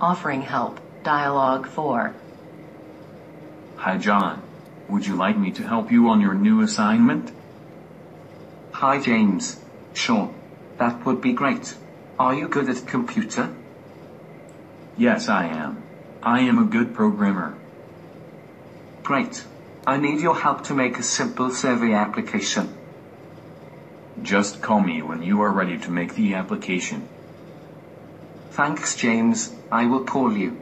Offering help. Dialogue 4. Hi, John. Would you like me to help you on your new assignment? Hi, James. Sure. That would be great. Are you good at computer? Yes, I am. I am a good programmer. Great. I need your help to make a simple survey application. Just call me when you are ready to make the application. Thanks, James. I will call you.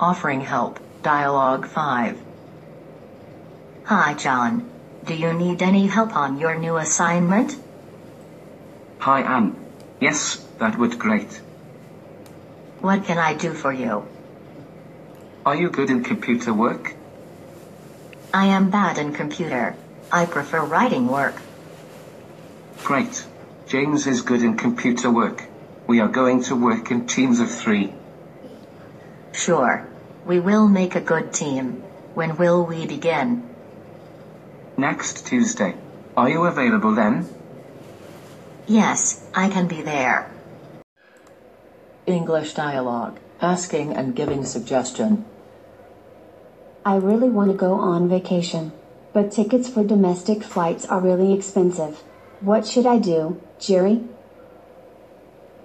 Offering help. Dialogue 5. Hi, John. Do you need any help on your new assignment? Hi, Anne. Yes, that would great. What can I do for you? Are you good in computer work? I am bad in computer. I prefer writing work. Great. James is good in computer work. We are going to work in teams of three. Sure. We will make a good team. When will we begin? Next Tuesday. Are you available then? Yes, I can be there. English dialogue. Asking and giving suggestion. I really want to go on vacation, but tickets for domestic flights are really expensive. What should I do, Jerry?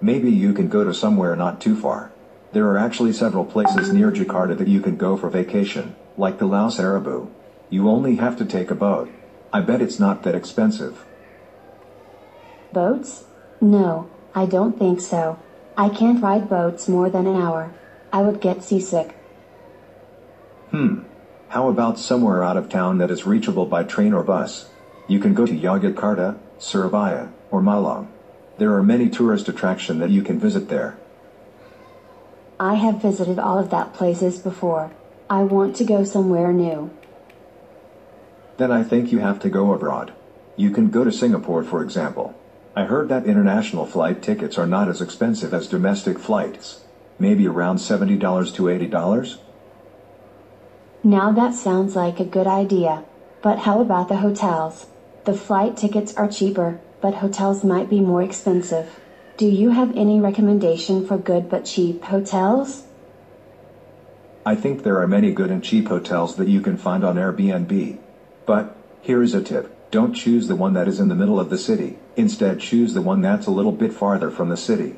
Maybe you can go to somewhere not too far. There are actually several places near Jakarta that you can go for vacation, like the Pulau Seribu. You only have to take a boat. I bet it's not that expensive. Boats? No, I don't think so. I can't ride boats more than an hour. I would get seasick. Hmm. How about somewhere out of town that is reachable by train or bus? You can go to Yogyakarta, Surabaya, or Malang. There are many tourist attractions that you can visit there. I have visited all of that places before. I want to go somewhere new. Then I think you have to go abroad. You can go to Singapore for example. I heard that international flight tickets are not as expensive as domestic flights. Maybe around $70 to $80? Now that sounds like a good idea. But how about the hotels? The flight tickets are cheaper, but hotels might be more expensive. Do you have any recommendation for good but cheap hotels? I think there are many good and cheap hotels that you can find on Airbnb. But, here is a tip. Don't choose the one that is in the middle of the city. Instead choose the one that's a little bit farther from the city.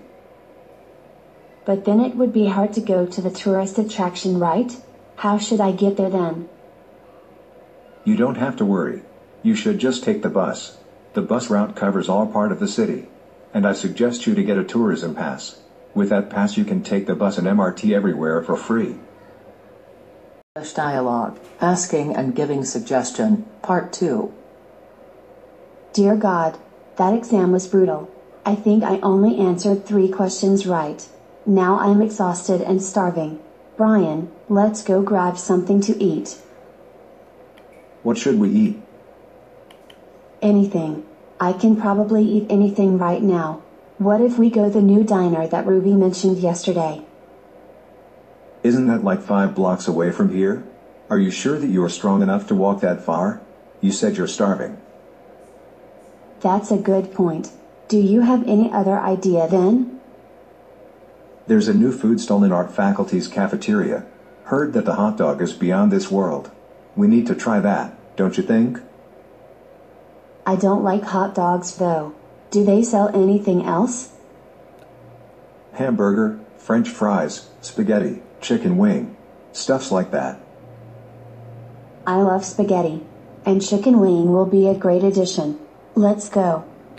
But then it would be hard to go to the tourist attraction, right? How should I get there then? You don't have to worry. You should just take the bus. The bus route covers all part of the city. And I suggest you to get a tourism pass. With that pass you can take the bus and MRT everywhere for free. English dialogue. Asking and giving suggestion. Part 2. Dear God, that exam was brutal. I think I only answered three questions right. Now I'm exhausted and starving. Brian, let's go grab something to eat. What should we eat? Anything. I can probably eat anything right now. What if we go the new diner that Ruby mentioned yesterday? Isn't that like five blocks away from here? Are you sure that you are strong enough to walk that far? You said you're starving. That's a good point. Do you have any other idea then? There's a new food stall in our faculty's cafeteria. Heard that the hot dog is beyond this world. We need to try that, don't you think? I don't like hot dogs though. Do they sell anything else? Hamburger, french fries, spaghetti, chicken wing. Stuffs like that. I love spaghetti. And chicken wing will be a great addition. Let's go.